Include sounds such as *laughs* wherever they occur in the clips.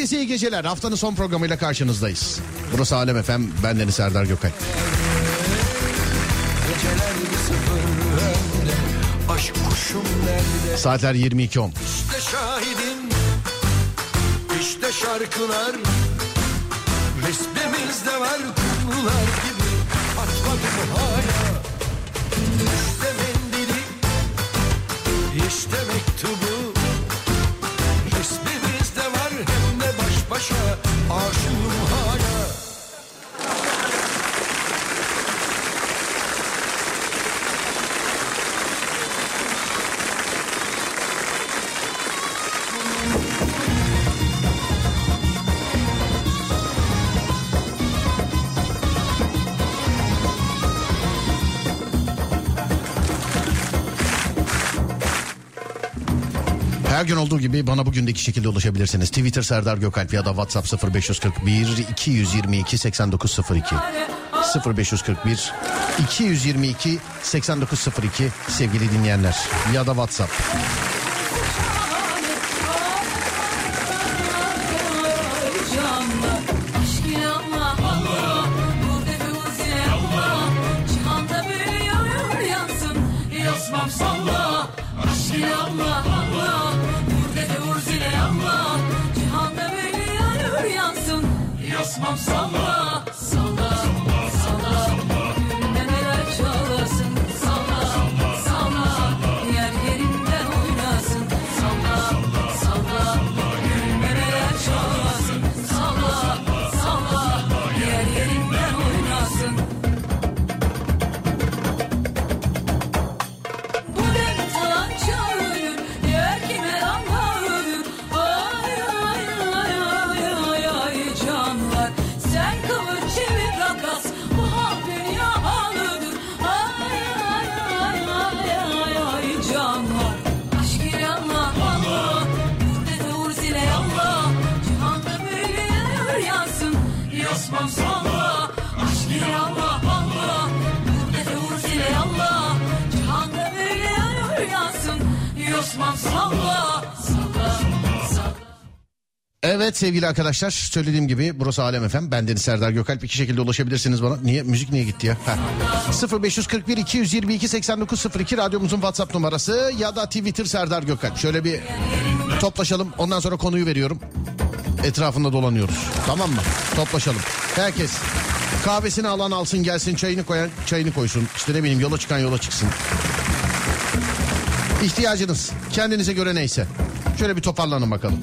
Herkese iyi geceler. Haftanın son programıyla karşınızdayız. Burası Alem Efem. Ben Deniz Serdar Gökay. Saatler 22.10. İşte şahidim, işte şarkılar olduğu gibi bana bugündeki şekilde ulaşabilirsiniz. Twitter Serdar Gökalp ya da WhatsApp 0541 222 8902 0541 222 8902 sevgili dinleyenler ya da WhatsApp. I'm summer. Evet sevgili arkadaşlar söylediğim gibi burası Alem Efem. Ben Deniz Serdar Gökalp. iki şekilde ulaşabilirsiniz bana. Niye? Müzik niye gitti ya? Heh. 0541 222 8902 radyomuzun WhatsApp numarası ya da Twitter Serdar Gökalp. Şöyle bir toplaşalım. Ondan sonra konuyu veriyorum. Etrafında dolanıyoruz. Tamam mı? Toplaşalım. Herkes kahvesini alan alsın gelsin çayını koyan çayını koysun. İşte ne bileyim yola çıkan yola çıksın. İhtiyacınız kendinize göre neyse. Şöyle bir toparlanın bakalım.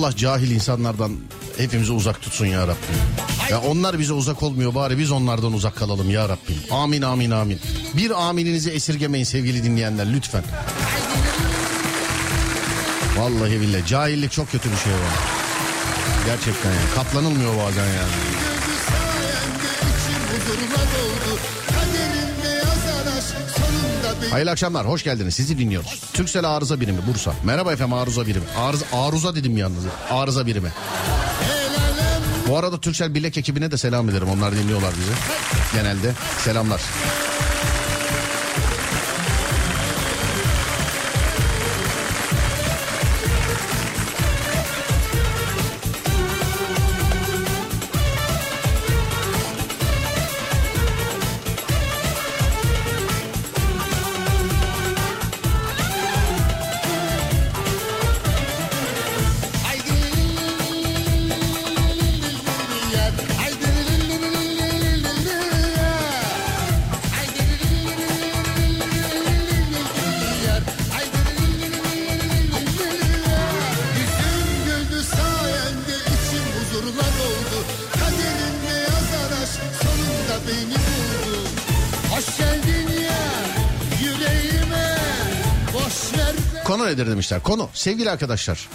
Allah cahil insanlardan hepimizi uzak tutsun ya Rabbim. Ya onlar bize uzak olmuyor bari biz onlardan uzak kalalım ya Rabbim. Amin amin amin. Bir amininizi esirgemeyin sevgili dinleyenler lütfen. Vallahi billahi cahillik çok kötü bir şey var. Gerçekten ya. Katlanılmıyor bazen yani. Hayırlı akşamlar hoş geldiniz sizi dinliyoruz. Türksel arıza birimi Bursa. Merhaba efendim arıza birimi. Arıza, arıza dedim yalnız. Arıza birimi. Bu arada Türksel Bilek ekibine de selam ederim. Onlar dinliyorlar bizi. Genelde. Selamlar. Nedir demişler. Konu sevgili arkadaşlar.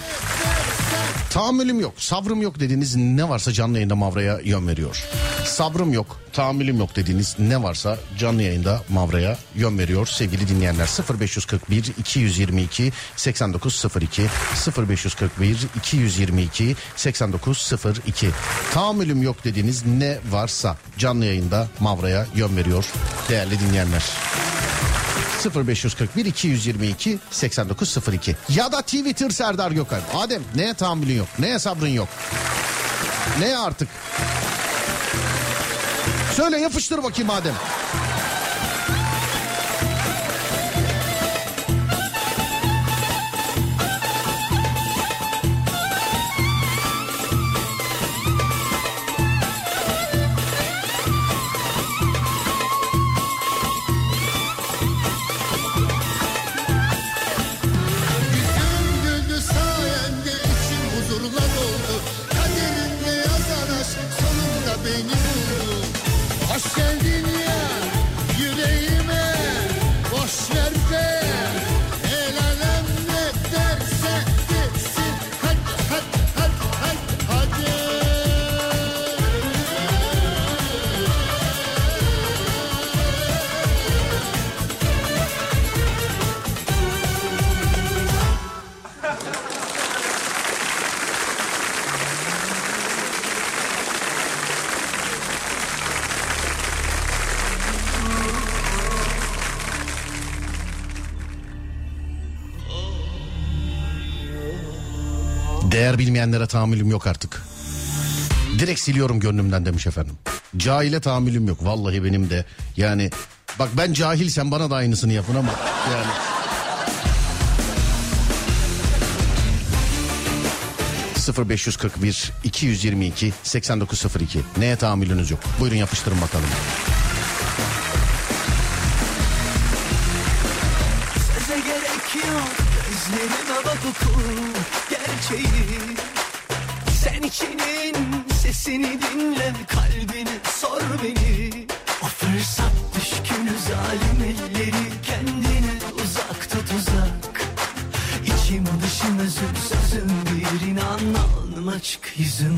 Tahammülüm yok, sabrım yok dediğiniz ne varsa canlı yayında Mavra'ya yön veriyor. Sabrım yok, tahammülüm yok dediğiniz ne varsa canlı yayında Mavra'ya yön veriyor sevgili dinleyenler. 0541 222 8902 0541 222 8902 Tahammülüm yok dediğiniz ne varsa canlı yayında Mavra'ya yön veriyor değerli dinleyenler. 0541 222 8902 ya da Twitter Serdar Gökhan. Adem neye tahammülün yok? Neye sabrın yok? Neye artık? Söyle yapıştır bakayım Adem. Bilmeyenlere tahammülüm yok artık. Direkt siliyorum gönlümden demiş efendim. Cahile tahammülüm yok. Vallahi benim de yani bak ben cahilsem bana da aynısını yapın ama yani. ...0541 222 8902 neye tahammülünüz yok? Buyurun yapıştırın bakalım. Söze gerek yok Gözlerime bak oku gerçeği Sen içinin sesini dinle Kalbini sor beni. O fırsat düşkünü zalim elleri Kendine uzak tut uzak. İçim dışım özüm sözüm bir inan alnım açık yüzüm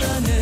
alone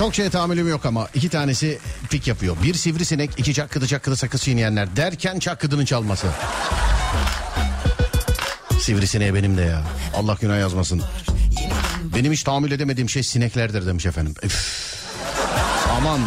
Çok şeye tahammülüm yok ama iki tanesi pik yapıyor. Bir sivrisinek, iki çakkıdı çakkıdı sakız çiğneyenler derken çakkıdının çalması. Sivrisineğe benim de ya. Allah günah yazmasın. Benim hiç tahammül edemediğim şey sineklerdir demiş efendim. Üf. Aman.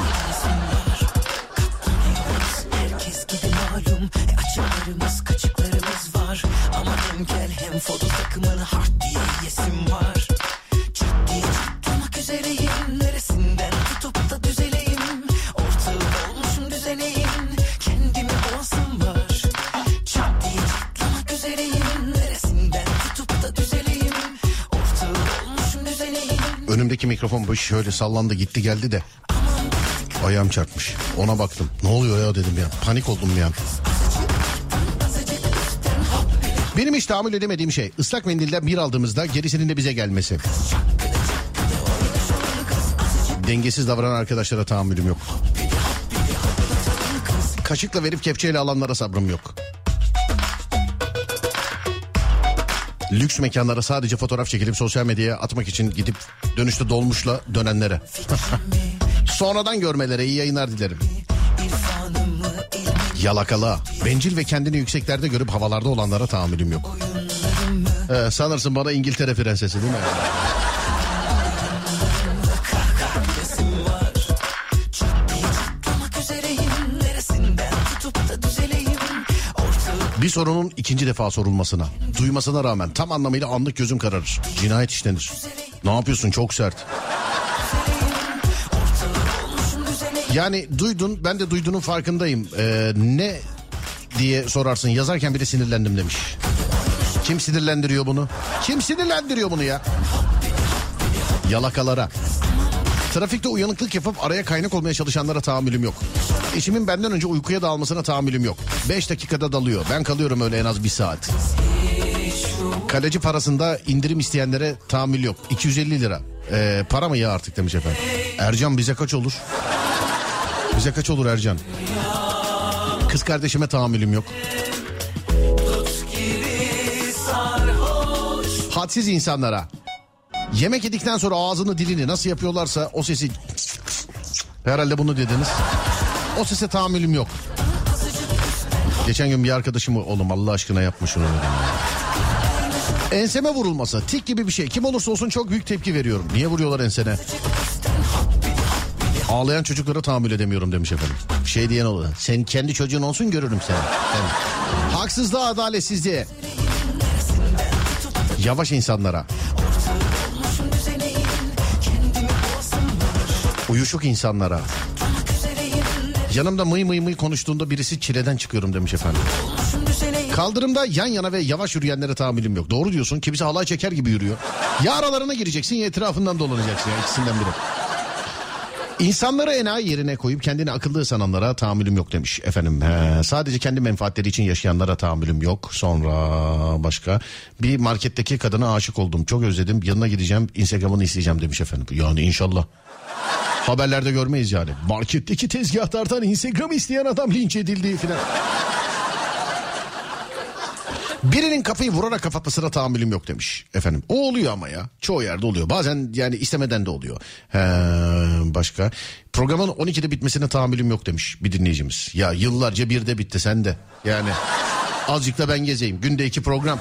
Böyle şöyle sallandı gitti geldi de. Ayağım çarpmış. Ona baktım. Ne oluyor ya dedim ya. Panik oldum ya. Benim hiç tahammül edemediğim şey ıslak mendilden bir aldığımızda gerisinin de bize gelmesi. Dengesiz davranan arkadaşlara tahammülüm yok. Kaşıkla verip kepçeyle alanlara sabrım yok. Lüks mekanlara sadece fotoğraf çekilip sosyal medyaya atmak için gidip dönüşte dolmuşla dönenlere. *laughs* Sonradan görmelere iyi yayınlar dilerim. Yalakalı, bencil ve kendini yükseklerde görüp havalarda olanlara tahammülüm yok. Ee, sanırsın bana İngiltere prensesi değil mi? Bir sorunun ikinci defa sorulmasına, duymasına rağmen tam anlamıyla anlık gözüm kararır. Cinayet işlenir. Ne yapıyorsun çok sert. Yani duydun ben de duyduğunun farkındayım. Ee, ne diye sorarsın yazarken bile sinirlendim demiş. Kim sinirlendiriyor bunu? Kim sinirlendiriyor bunu ya? Yalakalara. Trafikte uyanıklık yapıp araya kaynak olmaya çalışanlara tahammülüm yok. Eşimin benden önce uykuya dalmasına tahammülüm yok. 5 dakikada dalıyor. Ben kalıyorum öyle en az bir saat. Kaleci parasında indirim isteyenlere tahammül yok. 250 lira. Ee, para mı ya artık demiş efendim. Ercan bize kaç olur? Bize kaç olur Ercan? Kız kardeşime tahammülüm yok. Hadsiz insanlara. Yemek yedikten sonra ağzını dilini nasıl yapıyorlarsa o sesi herhalde bunu dediniz. O sese tahammülüm yok. Geçen gün bir arkadaşım oğlum Allah aşkına yapma şunu dedim. Enseme vurulması tik gibi bir şey. Kim olursa olsun çok büyük tepki veriyorum. Niye vuruyorlar ensene? Ağlayan çocuklara tahammül edemiyorum demiş efendim. Şey diyen oldu. Sen kendi çocuğun olsun görürüm seni. Yani. Haksızlığa adaletsizliğe. Yavaş insanlara. Uyuşuk insanlara. Yanımda mıy mıy mıy konuştuğunda birisi çileden çıkıyorum demiş efendim. Kaldırımda yan yana ve yavaş yürüyenlere tahammülüm yok. Doğru diyorsun. Kimisi halay çeker gibi yürüyor. Ya aralarına gireceksin ya etrafından dolanacaksın ya ikisinden biri. İnsanları enayi yerine koyup kendini akıllı sananlara tahammülüm yok demiş efendim. He, sadece kendi menfaatleri için yaşayanlara tahammülüm yok. Sonra başka bir marketteki kadına aşık oldum. Çok özledim. Yanına gideceğim. Instagram'ını isteyeceğim demiş efendim. Yani inşallah. Haberlerde görmeyiz yani. Marketteki tezgahlardan Instagram isteyen adam linç edildi filan. Birinin kafayı vurarak kapatmasına tahammülüm yok demiş efendim. O oluyor ama ya. Çoğu yerde oluyor. Bazen yani istemeden de oluyor. He, başka. Programın 12'de bitmesine tahammülüm yok demiş bir dinleyicimiz. Ya yıllarca birde bitti sen de. Yani azıcık da ben gezeyim. Günde iki program.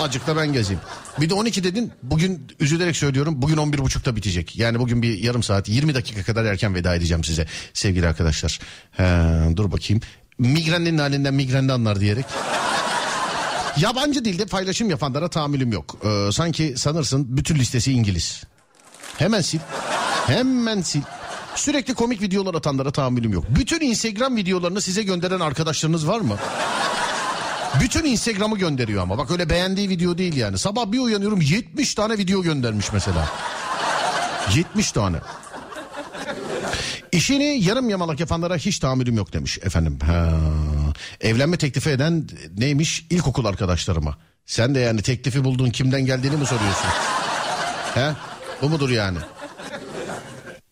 Azıcık da ben gezeyim. Bir de 12 dedin bugün üzülerek söylüyorum bugün 11.30'da bitecek. Yani bugün bir yarım saat 20 dakika kadar erken veda edeceğim size sevgili arkadaşlar. He, dur bakayım. Migrenlerin halinden migrende anlar diyerek. Yabancı dilde paylaşım yapanlara tahammülüm yok. Ee, sanki sanırsın bütün listesi İngiliz. Hemen sil. Hemen sil. Sürekli komik videolar atanlara tahammülüm yok. Bütün Instagram videolarını size gönderen arkadaşlarınız var mı? Bütün Instagram'ı gönderiyor ama. Bak öyle beğendiği video değil yani. Sabah bir uyanıyorum 70 tane video göndermiş mesela. 70 tane. İşini yarım yamalak yapanlara hiç tahammülüm yok demiş efendim. Ha. Evlenme teklifi eden neymiş? İlkokul arkadaşlarıma. Sen de yani teklifi buldun kimden geldiğini mi soruyorsun? He? Bu mudur yani?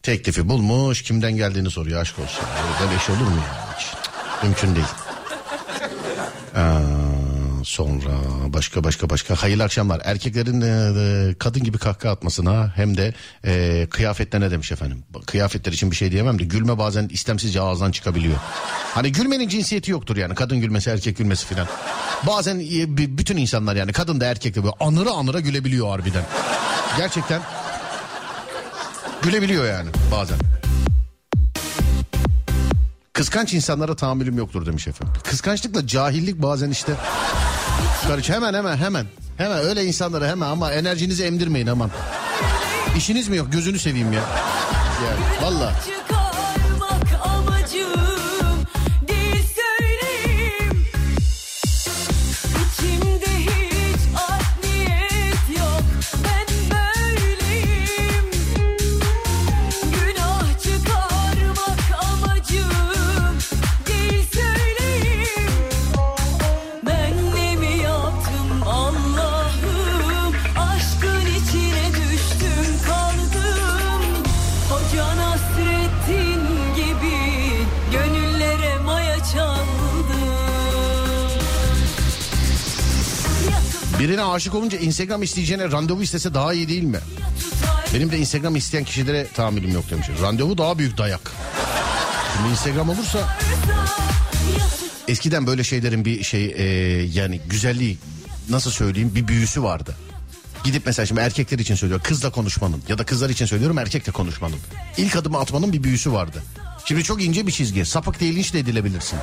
Teklifi bulmuş kimden geldiğini soruyor aşk olsun. Böyle iş olur mu ya? Hiç. Mümkün değil. Aa, sonra başka başka başka hayırlı akşamlar. Erkeklerin e, e, kadın gibi kahkaha atmasına hem de e, kıyafetlerine demiş efendim. Kıyafetler için bir şey diyemem de gülme bazen istemsizce ağızdan çıkabiliyor. Hani gülmenin cinsiyeti yoktur yani kadın gülmesi erkek gülmesi filan. Bazen e, bütün insanlar yani kadın da erkek de böyle anıra anıra gülebiliyor harbiden. Gerçekten gülebiliyor yani bazen. Kıskanç insanlara tahammülüm yoktur demiş efendim. Kıskançlıkla cahillik bazen işte karış hemen hemen hemen. Hemen öyle insanlara hemen ama enerjinizi emdirmeyin aman. İşiniz mi yok gözünü seveyim ya. Yani valla. Birine aşık olunca Instagram isteyeceğine randevu istese daha iyi değil mi? Benim de Instagram isteyen kişilere tahammülüm yok demiş. Randevu daha büyük dayak. Şimdi Instagram olursa eskiden böyle şeylerin bir şey e, yani güzelliği nasıl söyleyeyim bir büyüsü vardı. Gidip mesela şimdi erkekler için söylüyorum kızla konuşmanın ya da kızlar için söylüyorum erkekle konuşmanın. İlk adımı atmanın bir büyüsü vardı. Şimdi çok ince bir çizgi sapık değil linç de edilebilirsin.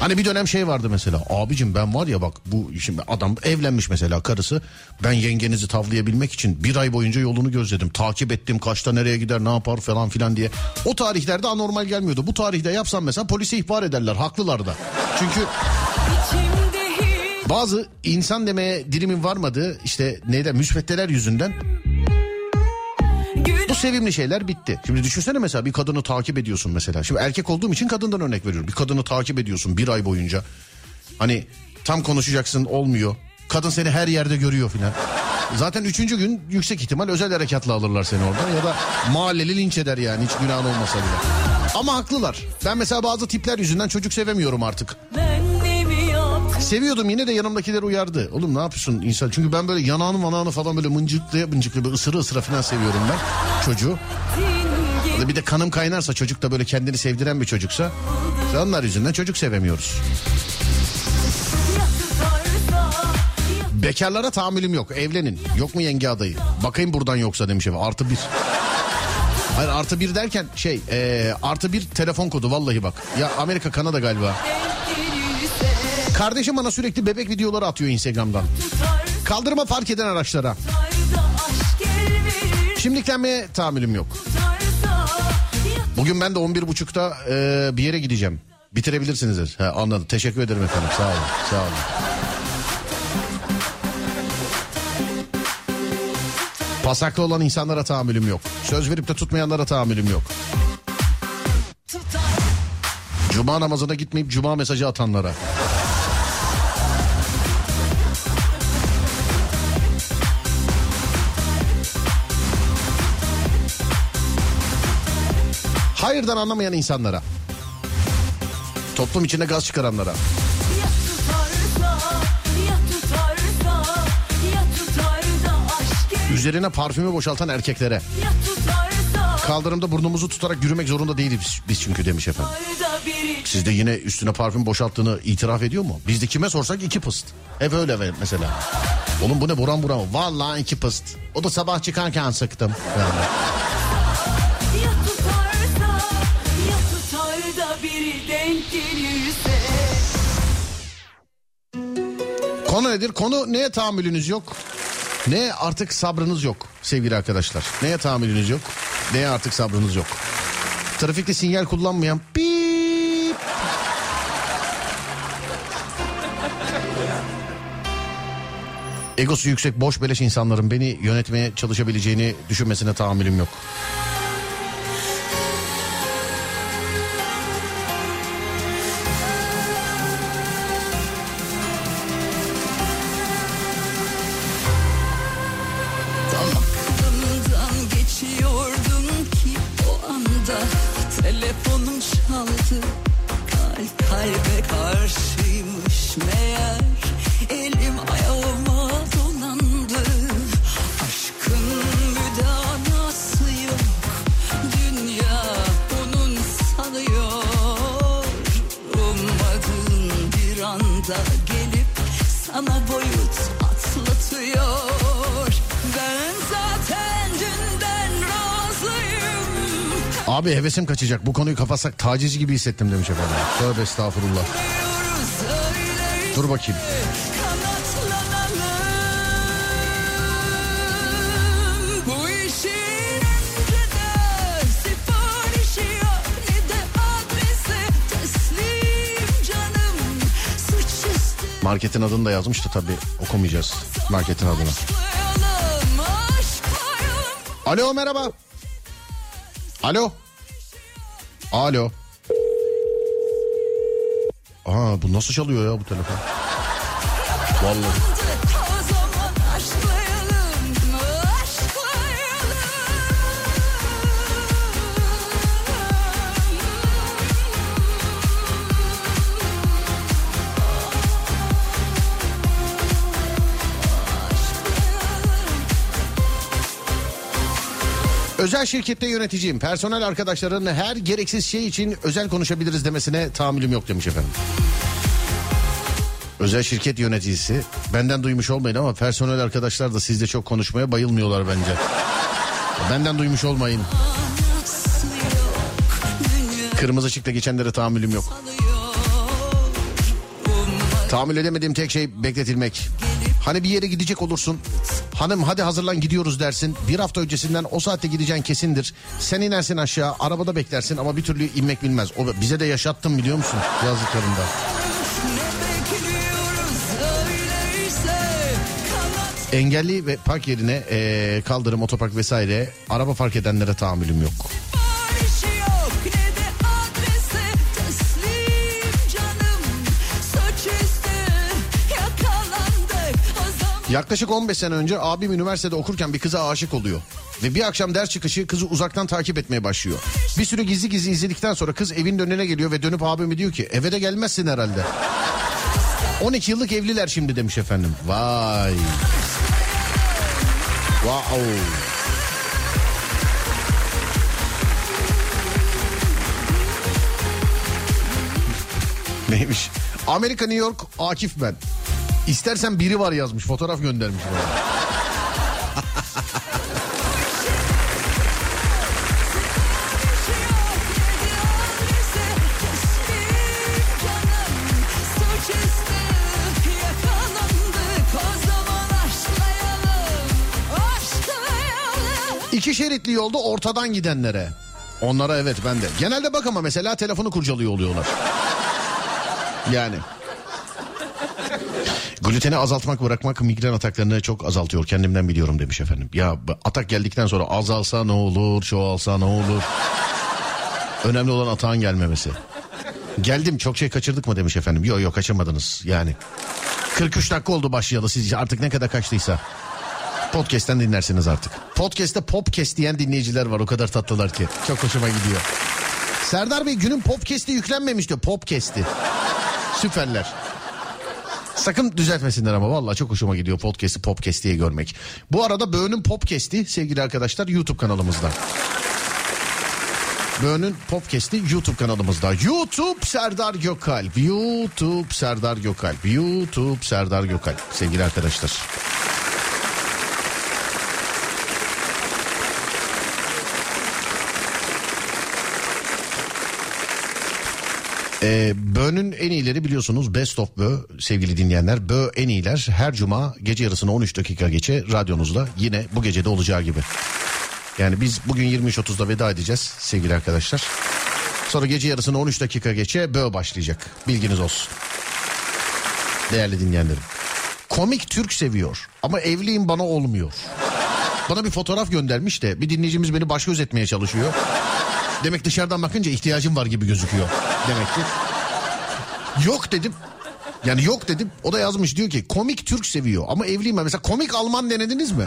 Hani bir dönem şey vardı mesela abicim ben var ya bak bu şimdi adam evlenmiş mesela karısı. Ben yengenizi tavlayabilmek için bir ay boyunca yolunu gözledim. Takip ettim kaçta nereye gider ne yapar falan filan diye. O tarihlerde anormal gelmiyordu. Bu tarihte yapsam mesela polise ihbar ederler haklılar da. Çünkü bazı insan demeye dilimin varmadığı işte neyden müsveddeler yüzünden sevimli şeyler bitti. Şimdi düşünsene mesela bir kadını takip ediyorsun mesela. Şimdi erkek olduğum için kadından örnek veriyorum. Bir kadını takip ediyorsun bir ay boyunca. Hani tam konuşacaksın olmuyor. Kadın seni her yerde görüyor filan. Zaten üçüncü gün yüksek ihtimal özel harekatla alırlar seni oradan ya da mahalleli linç eder yani hiç günahın olmasa bile. Ama haklılar. Ben mesela bazı tipler yüzünden çocuk sevemiyorum artık. ben Seviyordum yine de yanımdakiler uyardı. Oğlum ne yapıyorsun insan? Çünkü ben böyle yanağını manağını falan böyle mıncıklaya mıncıklaya böyle ısıra ısıra falan seviyorum ben çocuğu. Bir de kanım kaynarsa çocuk da böyle kendini sevdiren bir çocuksa onlar yüzünden çocuk sevemiyoruz. Bekarlara tahammülüm yok evlenin. Yok mu yenge adayı? Bakayım buradan yoksa demiş efendim artı bir. Hayır artı bir derken şey e, artı bir telefon kodu vallahi bak. Ya Amerika Kanada galiba. Kardeşim bana sürekli bebek videoları atıyor Instagram'dan. Kaldırma fark eden araçlara. Şimdiliklenmeye tahammülüm yok. Bugün ben de 11.30'da e, bir yere gideceğim. Bitirebilirsiniz. He, anladım. Teşekkür ederim efendim. Sağ olun. Sağ olun. Pasaklı olan insanlara tahammülüm yok. Söz verip de tutmayanlara tahammülüm yok. Cuma namazına gitmeyip cuma mesajı atanlara. Hayırdan anlamayan insanlara. Toplum içinde gaz çıkaranlara. Üzerine parfümü boşaltan erkeklere. Kaldırımda burnumuzu tutarak yürümek zorunda değiliz biz, biz çünkü demiş efendim. biri. Sizde yine üstüne parfüm boşalttığını itiraf ediyor mu? Bizde kime sorsak iki pıst. Hep öyle mesela. Oğlum bu ne buram buram. Vallahi iki pıst. O da sabah çıkarken sıktım. Yani. Gelirse. Konu nedir? Konu neye tahammülünüz yok? Neye artık sabrınız yok sevgili arkadaşlar? Neye tahammülünüz yok? Neye artık sabrınız yok? Trafikte sinyal kullanmayan bip. Egosu yüksek boş beleş insanların beni yönetmeye çalışabileceğini düşünmesine tahammülüm yok. Abi hevesim kaçacak bu konuyu kapatsak taciz gibi hissettim demiş efendim. Tövbe estağfurullah. Dur bakayım. Marketin adını da yazmış da tabii okumayacağız marketin adını. Alo merhaba. Alo. Alo. Aa bu nasıl çalıyor ya bu telefon? Vallahi. Özel şirkette yöneticiyim. Personel arkadaşların her gereksiz şey için özel konuşabiliriz demesine tahammülüm yok demiş efendim. Özel şirket yöneticisi. Benden duymuş olmayın ama personel arkadaşlar da sizde çok konuşmaya bayılmıyorlar bence. Benden duymuş olmayın. Kırmızı ışıkta geçenlere tahammülüm yok. Tahammül edemediğim tek şey bekletilmek. Hani bir yere gidecek olursun. Hanım hadi hazırlan gidiyoruz dersin. Bir hafta öncesinden o saatte gideceğin kesindir. Sen inersin aşağı arabada beklersin ama bir türlü inmek bilmez. O bize de yaşattım biliyor musun yazdıklarında. Engelli ve park yerine eee, kaldırım, otopark vesaire araba fark edenlere tahammülüm yok. Yaklaşık 15 sene önce abim üniversitede okurken bir kıza aşık oluyor. Ve bir akşam ders çıkışı kızı uzaktan takip etmeye başlıyor. Bir süre gizli gizli izledikten sonra kız evin önüne geliyor ve dönüp abime diyor ki eve de gelmezsin herhalde. 12 yıllık evliler şimdi demiş efendim. Vay. Wow. Neymiş? Amerika New York Akif ben. İstersen biri var yazmış fotoğraf göndermiş. İki şeritli yolda ortadan gidenlere. Onlara evet ben de. Genelde bak ama mesela telefonu kurcalıyor oluyorlar. Yani. Gluteni azaltmak bırakmak migren ataklarını çok azaltıyor kendimden biliyorum demiş efendim. Ya atak geldikten sonra azalsa ne olur çoğalsa ne olur. Önemli olan atağın gelmemesi. Geldim çok şey kaçırdık mı demiş efendim. Yok yok kaçırmadınız yani. 43 dakika oldu başlayalı sizce artık ne kadar kaçtıysa. Podcast'ten dinlersiniz artık. Podcast'te popcast diyen dinleyiciler var o kadar tatlılar ki. Çok hoşuma gidiyor. Serdar Bey günün popcast'i yüklenmemiş diyor. Popcast'i. Süperler. Sakın düzeltmesinler ama vallahi çok hoşuma gidiyor podcast'i popcast diye görmek. Bu arada Böğün'ün popcast'i sevgili arkadaşlar YouTube kanalımızda. Böğün'ün popcast'i YouTube kanalımızda. YouTube Serdar Gökalp. YouTube Serdar Gökalp. YouTube Serdar Gökalp. Sevgili arkadaşlar. Ee, Bö'nün en iyileri biliyorsunuz Best of Bö sevgili dinleyenler. Bö en iyiler her cuma gece yarısına 13 dakika geçe radyonuzda yine bu gecede olacağı gibi. Yani biz bugün 23.30'da veda edeceğiz sevgili arkadaşlar. Sonra gece yarısına 13 dakika geçe Bö başlayacak. Bilginiz olsun. Değerli dinleyenlerim. Komik Türk seviyor ama evliyim bana olmuyor. Bana bir fotoğraf göndermiş de bir dinleyicimiz beni baş göz etmeye çalışıyor. Demek dışarıdan bakınca ihtiyacım var gibi gözüküyor. Demek ki. Yok dedim. Yani yok dedim. O da yazmış diyor ki komik Türk seviyor ama evliyim ben. Mesela komik Alman denediniz mi?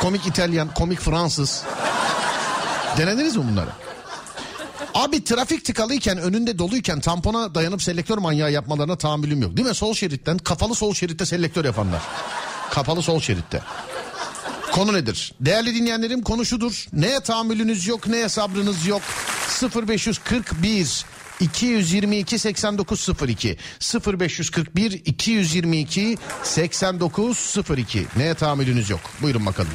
Komik İtalyan, komik Fransız. Denediniz mi bunları? Abi trafik tıkalıyken önünde doluyken tampona dayanıp selektör manyağı yapmalarına tahammülüm yok. Değil mi? Sol şeritten kapalı sol şeritte selektör yapanlar. Kapalı sol şeritte. Konu nedir? Değerli dinleyenlerim konu şudur. Neye tahammülünüz yok, neye sabrınız yok? 0541 222 8902 0541 222 8902 Neye tahammülünüz yok? Buyurun bakalım.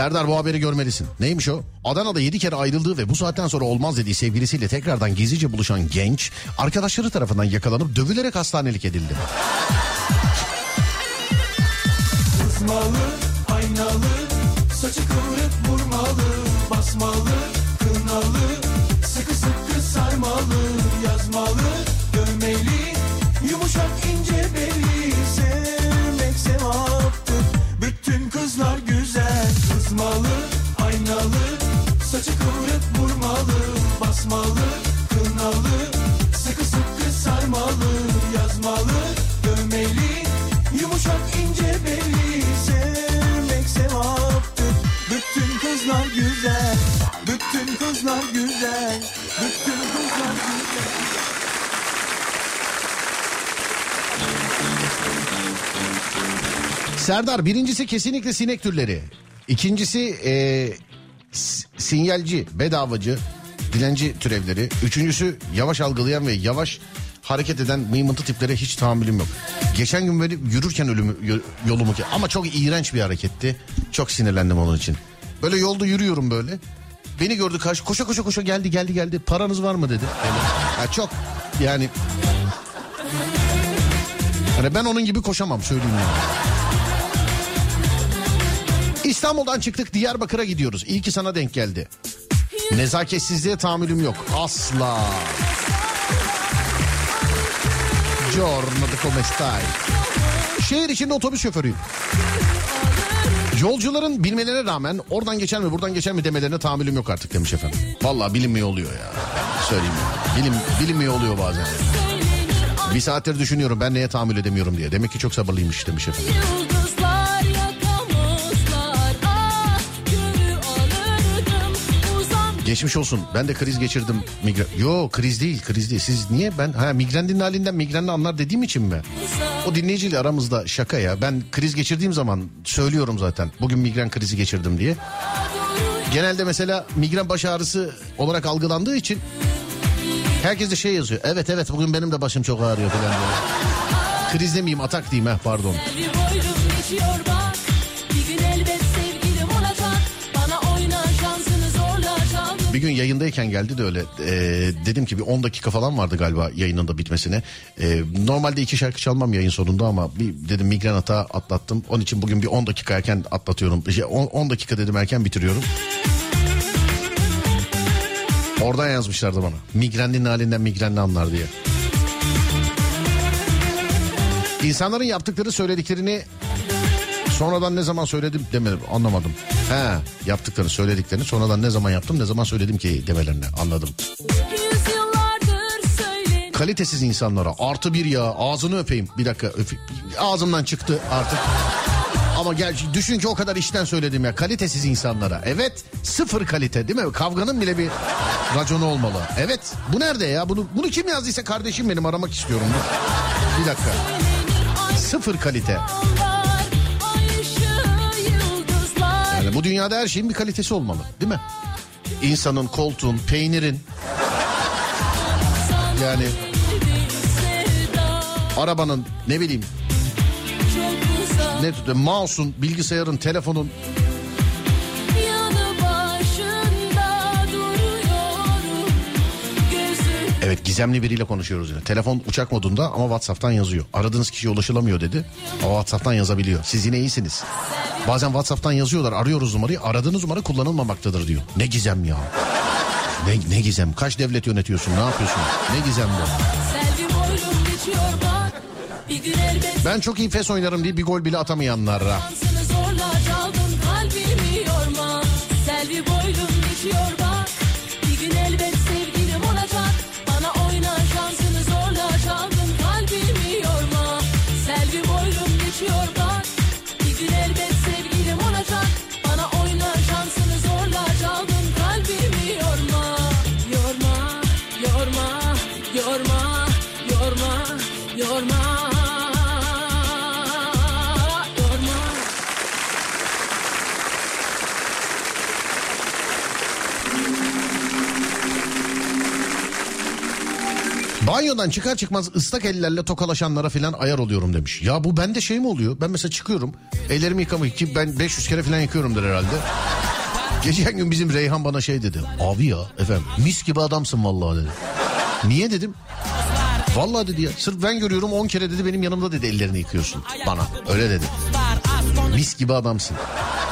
Serdar bu haberi görmelisin. Neymiş o? Adana'da 7 kere ayrıldığı ve bu saatten sonra olmaz dediği sevgilisiyle tekrardan gizlice buluşan genç arkadaşları tarafından yakalanıp dövülerek hastanelik edildi. Serdar birincisi kesinlikle sinek türleri. İkincisi e, sinyalci, bedavacı, dilenci türevleri. Üçüncüsü yavaş algılayan ve yavaş hareket eden mıymıntı tiplere hiç tahammülüm yok. Geçen gün böyle yürürken ölümü, yo- yolumu ke- ama çok iğrenç bir hareketti. Çok sinirlendim onun için. Böyle yolda yürüyorum böyle. Beni gördü karşı koşa koşa koşa geldi geldi geldi. Paranız var mı dedi. Böyle. Ya çok yani Hani ben onun gibi koşamam söyleyeyim yani. İstanbul'dan çıktık Diyarbakır'a gidiyoruz. İyi ki sana denk geldi. Nezaketsizliğe tahammülüm yok. Asla. Giorno de come stai? Şehir içinde otobüs şoförüyüm. Yolcuların bilmelerine rağmen oradan geçer mi buradan geçer mi demelerine tahammülüm yok artık demiş efendim. Vallahi bilinmiyor oluyor ya. Söyleyeyim ya. Bilim, bilinmiyor oluyor bazen. Bir saattir düşünüyorum ben neye tahammül edemiyorum diye. Demek ki çok sabırlıymış demiş efendim. Geçmiş olsun. Ben de kriz geçirdim. Migren. Yo kriz değil kriz değil. Siz niye ben ha migrenin halinden migrenli anlar dediğim için mi? O dinleyiciyle aramızda şaka ya. Ben kriz geçirdiğim zaman söylüyorum zaten. Bugün migren krizi geçirdim diye. Genelde mesela migren baş ağrısı olarak algılandığı için herkes de şey yazıyor. Evet evet bugün benim de başım çok ağrıyor falan diyor. Kriz demeyeyim atak diyeyim ha pardon. bir Bir gün yayındayken geldi de öyle e, dedim ki bir 10 dakika falan vardı galiba yayının da bitmesine. E, normalde iki şarkı çalmam yayın sonunda ama bir dedim migren hata atlattım. Onun için bugün bir 10 dakika erken atlatıyorum. Şey, 10, 10 dakika dedim erken bitiriyorum. Oradan yazmışlardı bana. Migrenlinin halinden migrenli anlar diye. İnsanların yaptıkları söylediklerini sonradan ne zaman söyledim demedim anlamadım. He yaptıkları söylediklerini sonradan ne zaman yaptım ne zaman söyledim ki demelerini anladım. Kalitesiz insanlara artı bir ya ağzını öpeyim bir dakika öpeyim. Ağzımdan çıktı artık. Ama gel düşün ki o kadar işten söyledim ya kalitesiz insanlara. Evet sıfır kalite değil mi? Kavganın bile bir raconu olmalı. Evet bu nerede ya? Bunu bunu kim yazdıysa kardeşim benim aramak istiyorum. Bir dakika. Sıfır kalite. Yani bu dünyada her şeyin bir kalitesi olmalı değil mi? İnsanın, koltuğun, peynirin. Yani arabanın ne bileyim ne tutuyor mouse'un, bilgisayarın, telefonun Evet gizemli biriyle konuşuyoruz yine. Telefon uçak modunda ama WhatsApp'tan yazıyor. Aradığınız kişiye ulaşılamıyor dedi. Ama WhatsApp'tan yazabiliyor. Siz yine iyisiniz. Bazen WhatsApp'tan yazıyorlar arıyoruz numarayı. Aradığınız numara kullanılmamaktadır diyor. Ne gizem ya. Ne, ne gizem? Kaç devlet yönetiyorsun? Ne yapıyorsun? Ne gizem bu? Ben çok iyi fes oynarım diye bir gol bile atamayanlara. Selvi boylum geçiyor Banyodan çıkar çıkmaz ıslak ellerle tokalaşanlara filan ayar oluyorum demiş. Ya bu bende şey mi oluyor? Ben mesela çıkıyorum. Ellerimi yıkamak ki ben 500 kere filan yıkıyorumdur herhalde. *laughs* Geçen gün bizim Reyhan bana şey dedi. Abi ya efendim mis gibi adamsın vallahi dedi. Niye dedim? Vallahi dedi ya sırf ben görüyorum 10 kere dedi benim yanımda dedi ellerini yıkıyorsun bana. Öyle dedi. Mis gibi adamsın.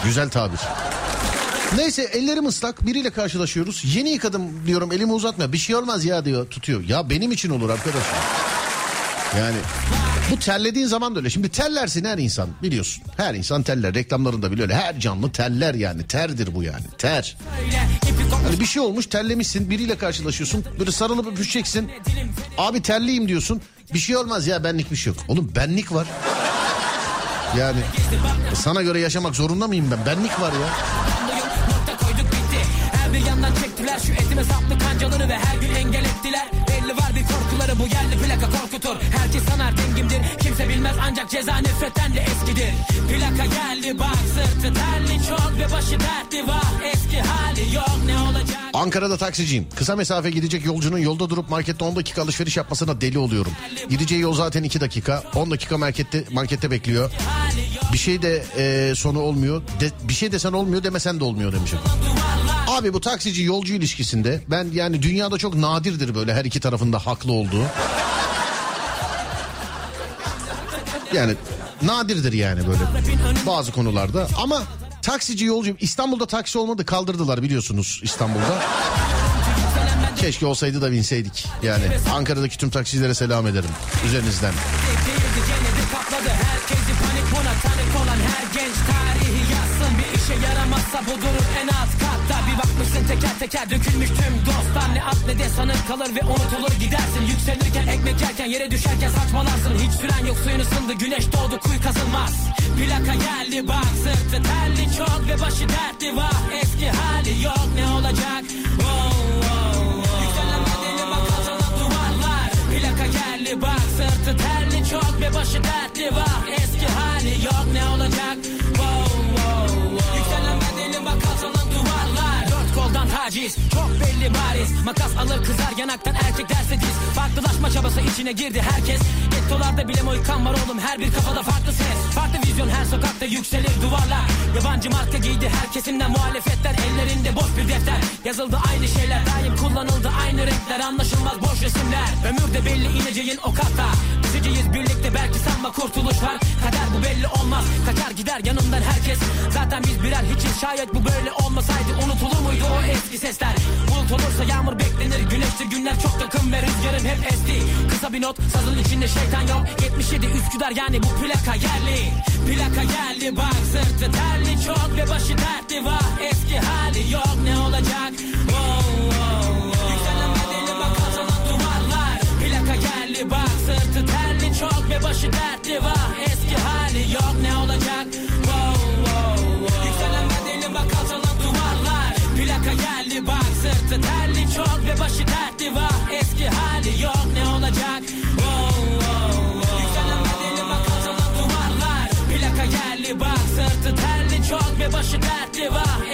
Güzel tabir. Neyse ellerim ıslak biriyle karşılaşıyoruz. Yeni yıkadım diyorum elimi uzatma bir şey olmaz ya diyor tutuyor. Ya benim için olur arkadaşlar. Yani bu terlediğin zaman da öyle. Şimdi terlersin her insan biliyorsun. Her insan terler. Reklamlarında bile öyle. Her canlı terler yani. Terdir bu yani. Ter. Hani bir şey olmuş terlemişsin biriyle karşılaşıyorsun. Böyle sarılıp öpüşeceksin. Abi terliyim diyorsun. Bir şey olmaz ya benlik bir şey yok. Oğlum benlik var. Yani sana göre yaşamak zorunda mıyım ben? Benlik var ya. Şu etime saplı kancaları Ve her gün engel ettiler korkuları bu yerli plaka korkutur Herkes sanar dengimdir kimse bilmez ancak ceza nefretten de eskidir Plaka geldi bak sırtı terli çok ve başı dertli var Eski hali yok ne olacak Ankara'da taksiciyim. Kısa mesafe gidecek yolcunun yolda durup markette 10 dakika alışveriş yapmasına deli oluyorum. Gideceği yol zaten 2 dakika. 10 dakika markette markette bekliyor. Bir şey de e, sonu olmuyor. De, bir şey desen olmuyor demesen de olmuyor demişim. Abi bu taksici yolcu ilişkisinde ben yani dünyada çok nadirdir böyle her iki tarafında haklı olduğu. Yani nadirdir yani böyle bazı konularda ama taksici yolcu İstanbul'da taksi olmadı kaldırdılar biliyorsunuz İstanbul'da. Keşke olsaydı da binseydik. Yani Ankara'daki tüm taksicilere selam ederim üzerinizden. Herkesi panik buna tanık olan her genç tarihi Bir işe yaramazsa bu durum en alt katta. Bir bakmışsın teker teker dökülmüş tüm dostlar. Ne at ne de sanık kalır ve unutulur gidersin. Yükselirken ekmek yerken yere düşerken saçmalarsın. Hiç süren yok suyun ısındı güneş doğdu kuyu kazılmaz. Plaka geldi bak sırtı terli çok ve başı dertli. Var Eski hali yok ne olacak? Oh, oh, oh. Yükselen bedeni bak azalan duvarlar. Plaka geldi bak sırtı terli çok ve başı dertli. Var Eski hali yok ne olacak taciz. Çok belli bariz. Makas alır kızar yanaktan erkek derse diz. Farklılaşma çabası içine girdi herkes. Gettolarda bile moykan var oğlum. Her bir kafada farklı ses. Farklı vizyon her sokakta yükselir duvarlar. Yabancı marka giydi her kesimden muhalefetler. Ellerinde boş bir defter. Yazıldı aynı şeyler. Daim kullanıldı aynı renkler. Anlaşılmaz boş resimler. Ömürde belli ineceğin o katta. Üzeceğiz birlikte belki sanma kurtuluş var Kader bu belli olmaz. Kaçar gider yanından herkes. Zaten biz birer hiçiz. Şayet bu böyle olmasaydı Unutulur muydu o eski sesler. Bulut olursa yağmur beklenir güneştir günler çok yakın ve rüzgarın hep esti. Kısa bir not sazın içinde şeytan yok. 77 Üsküdar yani bu plaka yerli. Plaka geldi bak sırtı terli çok ve başı dertli. Var Eski hali yok ne olacak? Wow, wow, wow. Yükselen bedeni bak azalan duvarlar. Plaka geldi bak sırtı terli çok ve başı dertli. Var Eski hali yok ne olacak считать лева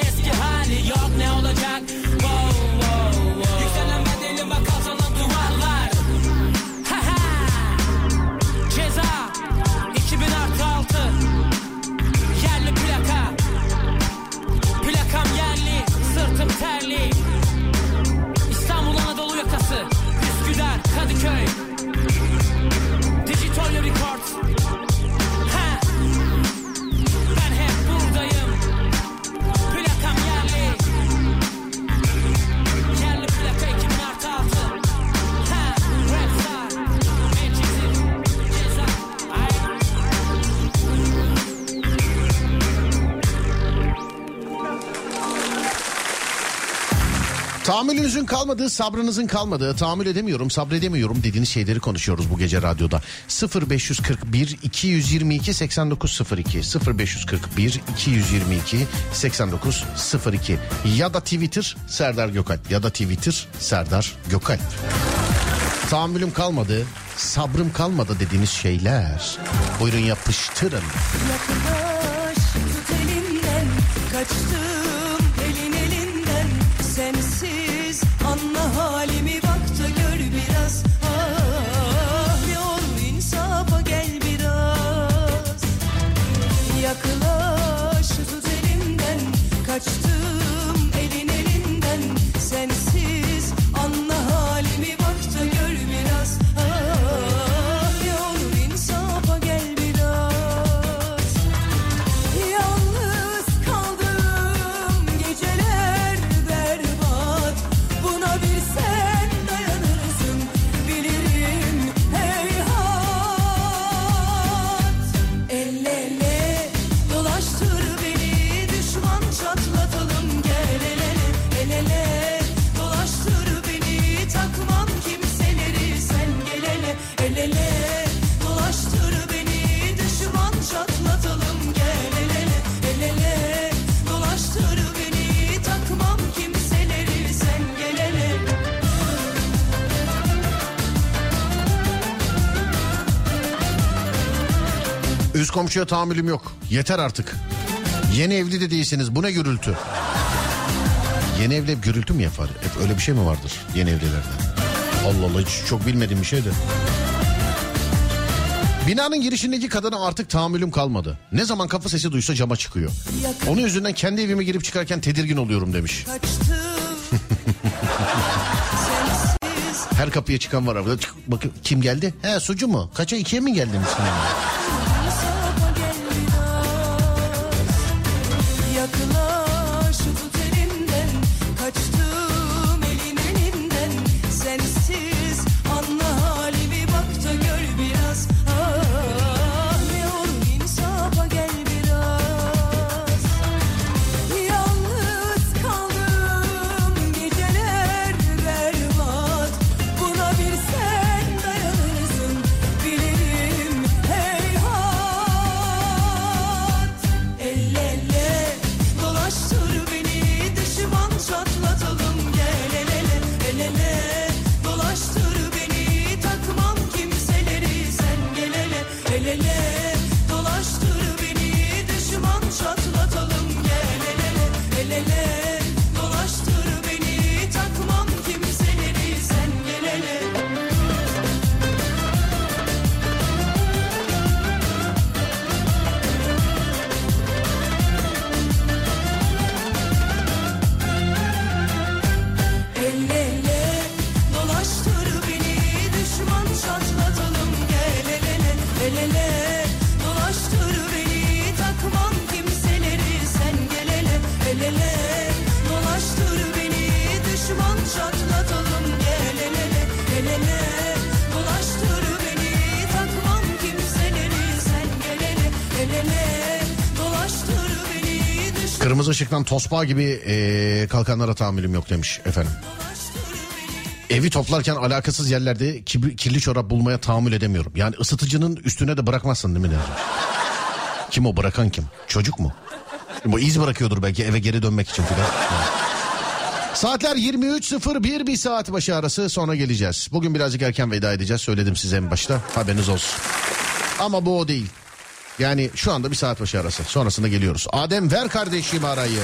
Tahammülünüzün kalmadığı, sabrınızın kalmadığı, tahammül edemiyorum, sabredemiyorum dediğiniz şeyleri konuşuyoruz bu gece radyoda. 0541 222 8902 0541 222 8902 ya da Twitter Serdar Gökalp ya da Twitter Serdar Gökalp. Tahammülüm kalmadı, sabrım kalmadı dediğiniz şeyler. Buyurun yapıştırın. Yaklaş tut elimden kaçtım komşuya tahammülüm yok. Yeter artık. Yeni evli de değilsiniz. Bu ne gürültü? Yeni evli hep gürültü mü yapar? Hep öyle bir şey mi vardır yeni evlilerde? Allah Allah hiç çok bilmediğim bir şeydi. Binanın girişindeki kadına artık tahammülüm kalmadı. Ne zaman kapı sesi duysa cama çıkıyor. Onun yüzünden kendi evime girip çıkarken tedirgin oluyorum demiş. *laughs* Her kapıya çıkan var arada. Bakın kim geldi? He sucu mu? Kaça ikiye mi geldiniz? Işıktan tosbağa gibi eee, kalkanlara tahammülüm yok demiş efendim. Evi toplarken alakasız yerlerde kirli çorap bulmaya tahammül edemiyorum. Yani ısıtıcının üstüne de bırakmazsın değil mi? Kim o bırakan kim? Çocuk mu? Bu iz bırakıyordur belki eve geri dönmek için filan. Saatler 23.01 bir saat başı arası sonra geleceğiz. Bugün birazcık erken veda edeceğiz söyledim size en başta haberiniz olsun. Ama bu o değil. Yani şu anda bir saat başı arası sonrasında geliyoruz. Adem ver kardeşim arayı.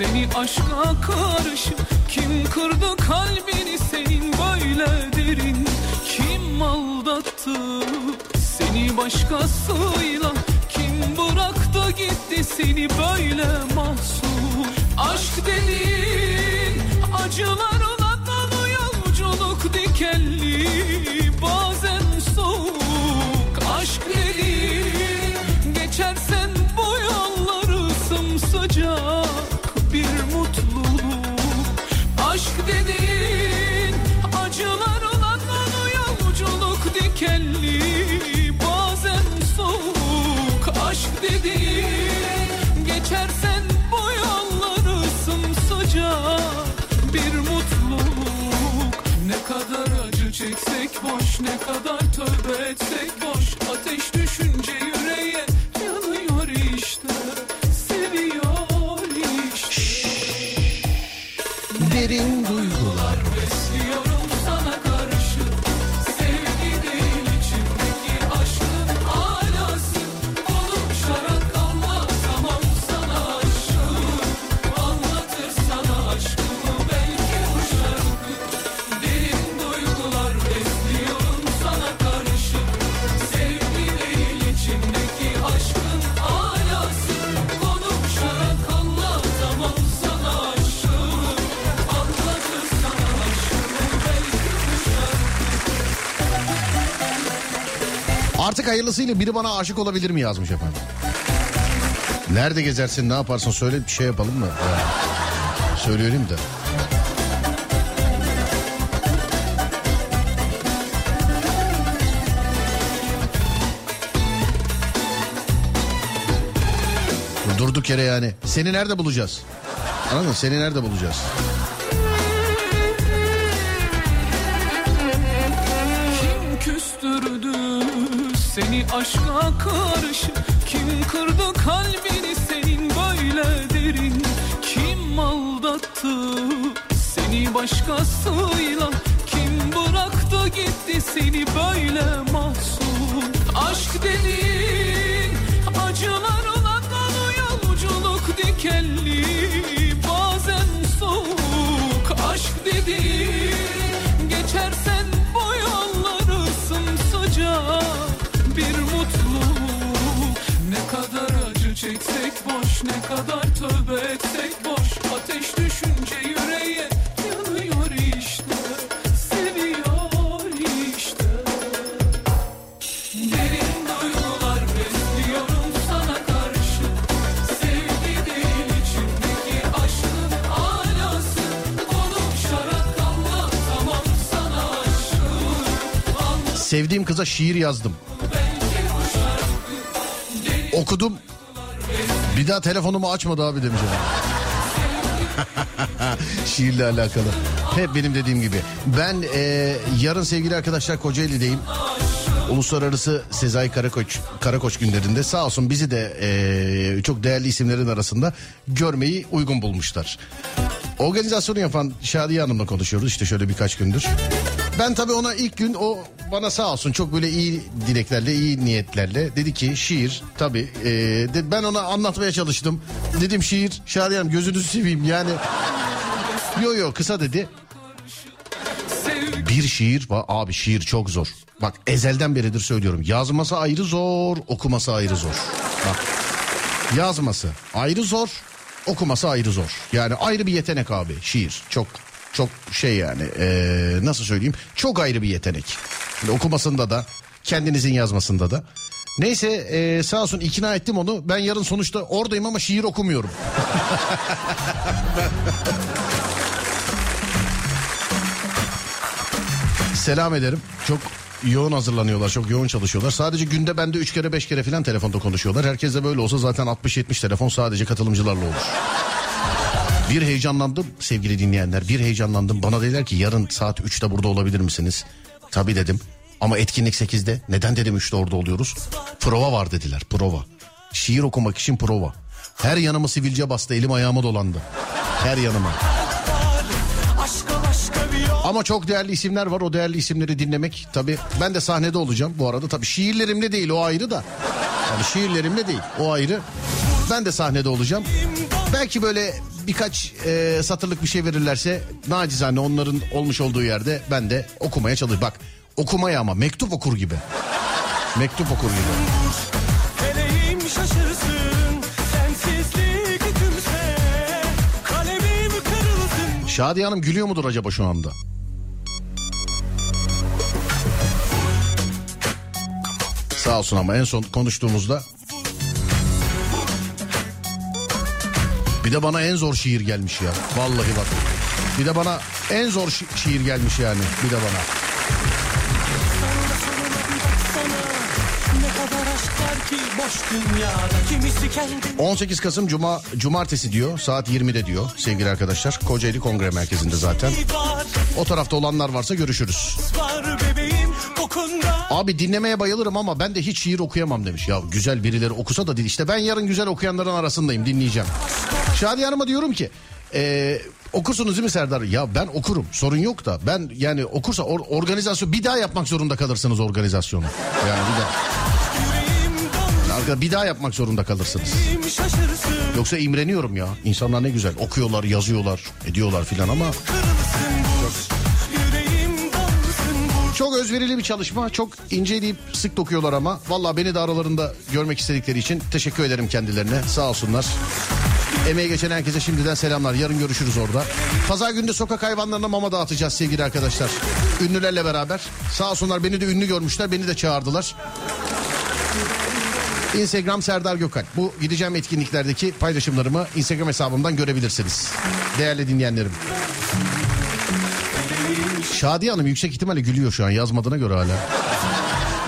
Seni aşka karşı Kim kırdı kalbini? Senin böyle derin Kim aldattı? Seni başkasıyla Kim bıraktı gitti? Seni böyle mahzun Aşk dediğin acılarla dolu yolculuk dikenli Hayırlısıyla biri bana aşık olabilir mi yazmış efendim. Nerede gezersin ne yaparsın söyle bir şey yapalım mı? Ha. Söyleyelim de. Durduk yere yani. Seni nerede bulacağız? Anladın mı? Seni nerede bulacağız? Aşka karşı? Kim kırdı kalbini senin böyle derin? Kim aldattı seni başkasıyla? Kim bıraktı gitti seni böyle mahzun? Aşk dediğin kadar tövbe etsek boş. Ateş düşünce yüreğe yanıyor işte. Seviyor işte. Derin duygular besliyorum sana karşı. Sevgi değil içimdeki aşkın alası. Konuşarak anlatamam sana aşkımı Sevdiğim kıza şiir yazdım. Daha telefonumu açmadı abi demiş. *laughs* Şiirle alakalı. Hep benim dediğim gibi. Ben e, yarın sevgili arkadaşlar Kocaeli'deyim. Uluslararası Sezai Karakoç Karakoç günlerinde sağ olsun bizi de e, çok değerli isimlerin arasında görmeyi uygun bulmuşlar. Organizasyonu yapan Şadiye Hanım'la konuşuyoruz işte şöyle birkaç gündür. Ben tabii ona ilk gün o bana sağ olsun çok böyle iyi dileklerle, iyi niyetlerle dedi ki şiir tabii. e, de- ben ona anlatmaya çalıştım. Dedim şiir Şadiye Hanım gözünüzü seveyim yani. Yo yo kısa dedi. Bir şiir abi şiir çok zor. Bak ezelden beridir söylüyorum. Yazması ayrı zor, okuması ayrı zor. Bak yazması ayrı zor, okuması ayrı zor. Yani ayrı bir yetenek abi şiir. Çok çok şey yani ee, nasıl söyleyeyim çok ayrı bir yetenek. Yani okumasında da kendinizin yazmasında da. Neyse ee, sağ olsun ikna ettim onu. Ben yarın sonuçta oradayım ama şiir okumuyorum. *laughs* Selam ederim. Çok yoğun hazırlanıyorlar, çok yoğun çalışıyorlar. Sadece günde bende 3 kere 5 kere falan telefonda konuşuyorlar. Herkes de böyle olsa zaten 60-70 telefon sadece katılımcılarla olur. Bir heyecanlandım sevgili dinleyenler. Bir heyecanlandım. Bana dediler ki yarın saat 3'te burada olabilir misiniz? Tabii dedim. Ama etkinlik 8'de. Neden dedim 3'te orada oluyoruz? Prova var dediler. Prova. Şiir okumak için prova. Her yanımı sivilce bastı. Elim ayağıma dolandı. Her yanıma. Ama çok değerli isimler var. O değerli isimleri dinlemek tabii. Ben de sahnede olacağım bu arada. Tabii şiirlerimle değil o ayrı da. Yani şiirlerimle değil o ayrı. Ben de sahnede olacağım. Belki böyle birkaç e, satırlık bir şey verirlerse nacizane onların olmuş olduğu yerde ben de okumaya çalışırım. Bak okumaya ama mektup okur gibi. Mektup okur gibi. Feleğim şaşırsın Sensizlik hükümse Kalemim kırılsın Şadiye Hanım gülüyor mudur acaba şu anda? Sağ olsun ama en son konuştuğumuzda bir de bana en zor şiir gelmiş ya. Vallahi bak. Bir de bana en zor şi- şiir gelmiş yani. Bir de bana. Kendi 18 Kasım Cuma Cumartesi diyor. Saat 20'de diyor sevgili arkadaşlar. Kocaeli Kongre Merkezi'nde zaten. O tarafta olanlar varsa görüşürüz. Var kokunda Abi dinlemeye bayılırım ama ben de hiç şiir okuyamam demiş. Ya güzel birileri okusa da değil. İşte ben yarın güzel okuyanların arasındayım dinleyeceğim. Şadiye Hanım'a diyorum ki e, okursunuz değil mi Serdar? Ya ben okurum sorun yok da ben yani okursa or- organizasyon bir daha yapmak zorunda kalırsınız organizasyonu. Yani bir daha. Arka- Bir daha yapmak zorunda kalırsınız. Yoksa imreniyorum ya. İnsanlar ne güzel okuyorlar, yazıyorlar, ediyorlar filan ama Kırılsın çok özverili bir çalışma. Çok inceleyip sık dokuyorlar ama. Vallahi beni de aralarında görmek istedikleri için teşekkür ederim kendilerine. Sağ olsunlar. Emeğe geçen herkese şimdiden selamlar. Yarın görüşürüz orada. Pazar günde sokak hayvanlarına mama dağıtacağız sevgili arkadaşlar. Ünlülerle beraber. Sağ olsunlar beni de ünlü görmüşler. Beni de çağırdılar. Instagram Serdar Gökalp. Bu gideceğim etkinliklerdeki paylaşımlarımı Instagram hesabımdan görebilirsiniz. Değerli dinleyenlerim. Şadiye Hanım yüksek ihtimalle gülüyor şu an yazmadığına göre hala.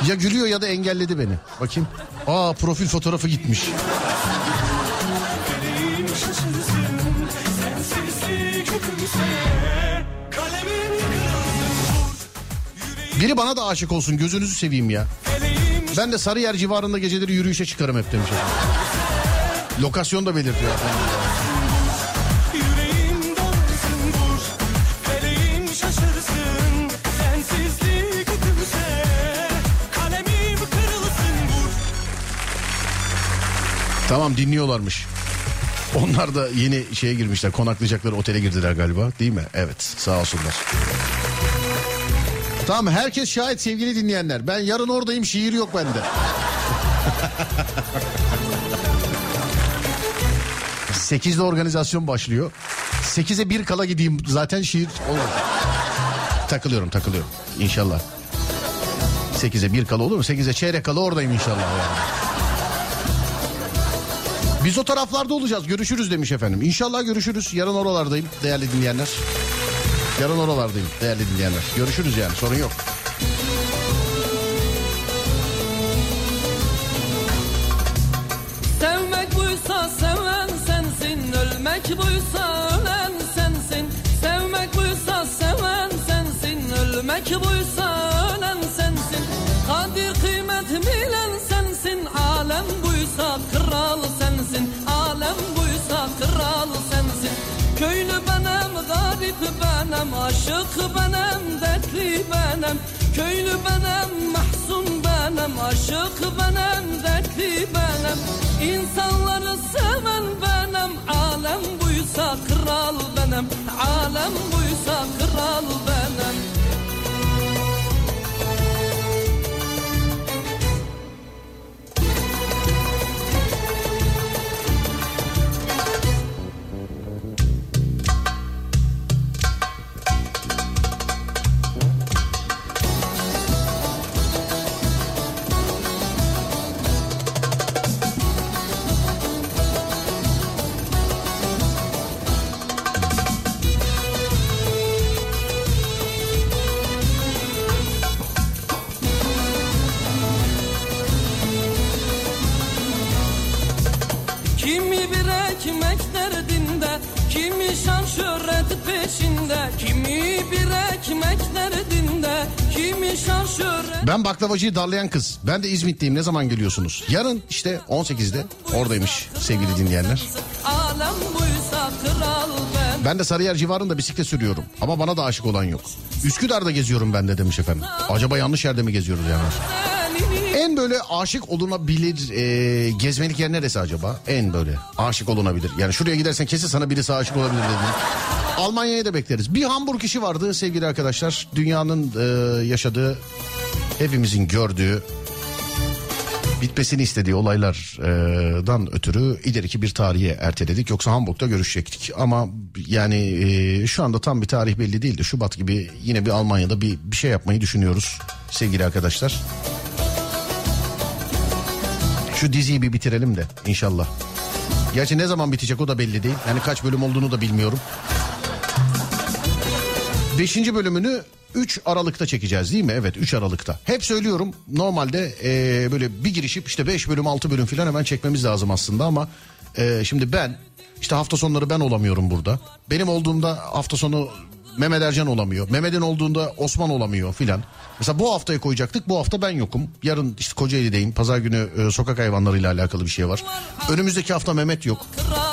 Ya gülüyor ya da engelledi beni. Bakayım. Aa profil fotoğrafı gitmiş. Biri bana da aşık olsun gözünüzü seveyim ya. Ben de Sarıyer civarında geceleri yürüyüşe çıkarım hep demiş. Lokasyon da belirtiyor. Tamam dinliyorlarmış. Onlar da yeni şeye girmişler. Konaklayacakları otele girdiler galiba. Değil mi? Evet. Sağ olsunlar. Tamam herkes şahit sevgili dinleyenler. Ben yarın oradayım şiir yok bende. *laughs* Sekizde organizasyon başlıyor. Sekize bir kala gideyim zaten şiir olur. Takılıyorum takılıyorum inşallah. Sekize bir kala olur mu? Sekize çeyrek kala oradayım inşallah yani. Biz o taraflarda olacağız. Görüşürüz demiş efendim. İnşallah görüşürüz. Yarın oralardayım değerli dinleyenler. Yarın oralardayım değerli dinleyenler. Görüşürüz yani sorun yok. Sevmek buysa seven sensin Ölmek buysa ölen sensin Sevmek buysa seven sensin Ölmek buysa ölen sensin Kadir kıymet bilen sensin Alem buysa kral buysa kral sensin. Köylü benim, garip benim Aşık benim, dertli benim. Köylü benim, mahzun benim Aşık benim, dertli benim. İnsanları seven benim Alem buysa kral benim. Alem buysa kral benim Ben baklavacıyı darlayan kız. Ben de İzmit'teyim. Ne zaman geliyorsunuz? Yarın işte 18'de oradaymış sevgili dinleyenler. Ben de Sarıyer civarında bisiklet sürüyorum. Ama bana da aşık olan yok. Üsküdar'da geziyorum ben de demiş efendim. Acaba yanlış yerde mi geziyoruz yani? En böyle aşık olunabilir e, gezmelik yer neresi acaba? En böyle aşık olunabilir. Yani şuraya gidersen kesin sana birisi aşık olabilir dediğin. Almanya'ya da bekleriz. Bir Hamburg işi vardı sevgili arkadaşlar. Dünyanın e, yaşadığı, hepimizin gördüğü, bitmesini istediği olaylardan ötürü ileriki bir tarihe erteledik. Yoksa Hamburg'da görüşecektik. Ama yani e, şu anda tam bir tarih belli değildi. Şubat gibi yine bir Almanya'da bir, bir şey yapmayı düşünüyoruz sevgili arkadaşlar. Şu diziyi bir bitirelim de inşallah. Gerçi ne zaman bitecek o da belli değil. Yani kaç bölüm olduğunu da bilmiyorum. Beşinci bölümünü 3 Aralık'ta çekeceğiz değil mi? Evet 3 Aralık'ta. Hep söylüyorum normalde e, böyle bir girişip işte 5 bölüm 6 bölüm falan hemen çekmemiz lazım aslında ama e, şimdi ben işte hafta sonları ben olamıyorum burada. Benim olduğumda hafta sonu Mehmet Ercan olamıyor. Mehmet'in olduğunda Osman olamıyor filan. Mesela bu haftaya koyacaktık. Bu hafta ben yokum. Yarın işte Kocaeli'deyim. Pazar günü e, sokak hayvanlarıyla alakalı bir şey var. Önümüzdeki hafta Mehmet yok.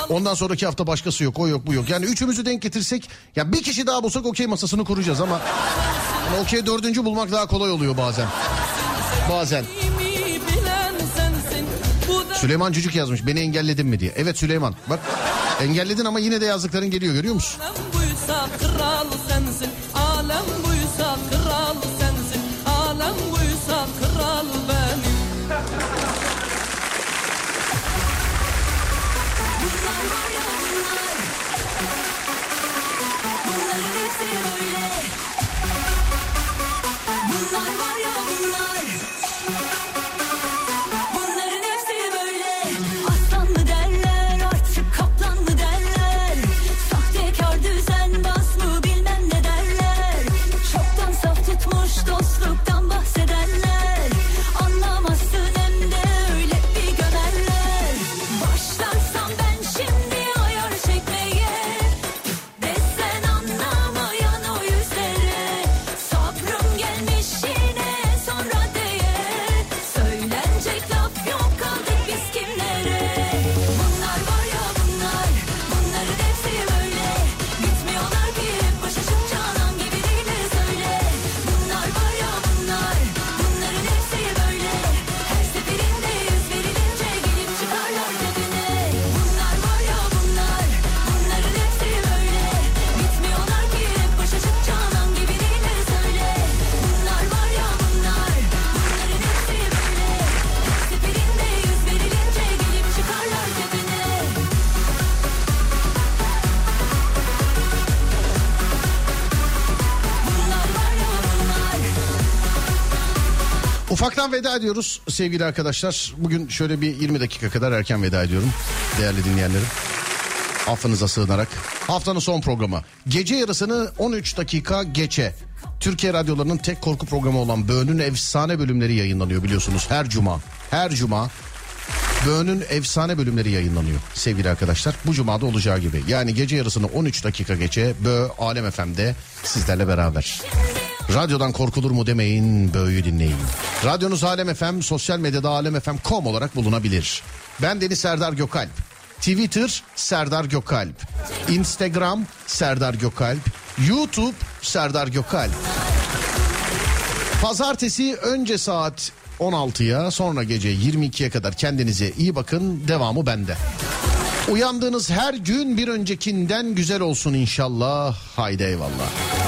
Ondan sonraki hafta başkası yok. O yok bu yok. Yani üçümüzü denk getirsek ya bir kişi daha bulsak okey masasını kuracağız ama yani okey dördüncü bulmak daha kolay oluyor bazen. Bazen. Süleyman Cücük yazmış beni engelledin mi diye. Evet Süleyman bak engelledin ama yine de yazdıkların geliyor görüyor musun? Buysa kral sensin. Alem buysa kral sensin. Alem buysa kral benim. Hepsi böyle Bunlar var Ufaktan veda ediyoruz sevgili arkadaşlar. Bugün şöyle bir 20 dakika kadar erken veda ediyorum değerli dinleyenlerim. Affınıza sığınarak. Haftanın son programı. Gece yarısını 13 dakika geçe. Türkiye radyolarının tek korku programı olan Böğün'ün efsane bölümleri yayınlanıyor biliyorsunuz her cuma. Her cuma Böğün'ün efsane bölümleri yayınlanıyor sevgili arkadaşlar. Bu cumada olacağı gibi. Yani gece yarısını 13 dakika geçe Bö Alem FM'de sizlerle beraber. Radyodan korkulur mu demeyin, Böğü dinleyin. Radyonuz Alem FM, sosyal medyada alemfm.com olarak bulunabilir. Ben Deniz Serdar Gökalp. Twitter Serdar Gökalp. Instagram Serdar Gökalp. YouTube Serdar Gökalp. Pazartesi önce saat 16'ya sonra gece 22'ye kadar kendinize iyi bakın. Devamı bende. Uyandığınız her gün bir öncekinden güzel olsun inşallah. Haydi eyvallah.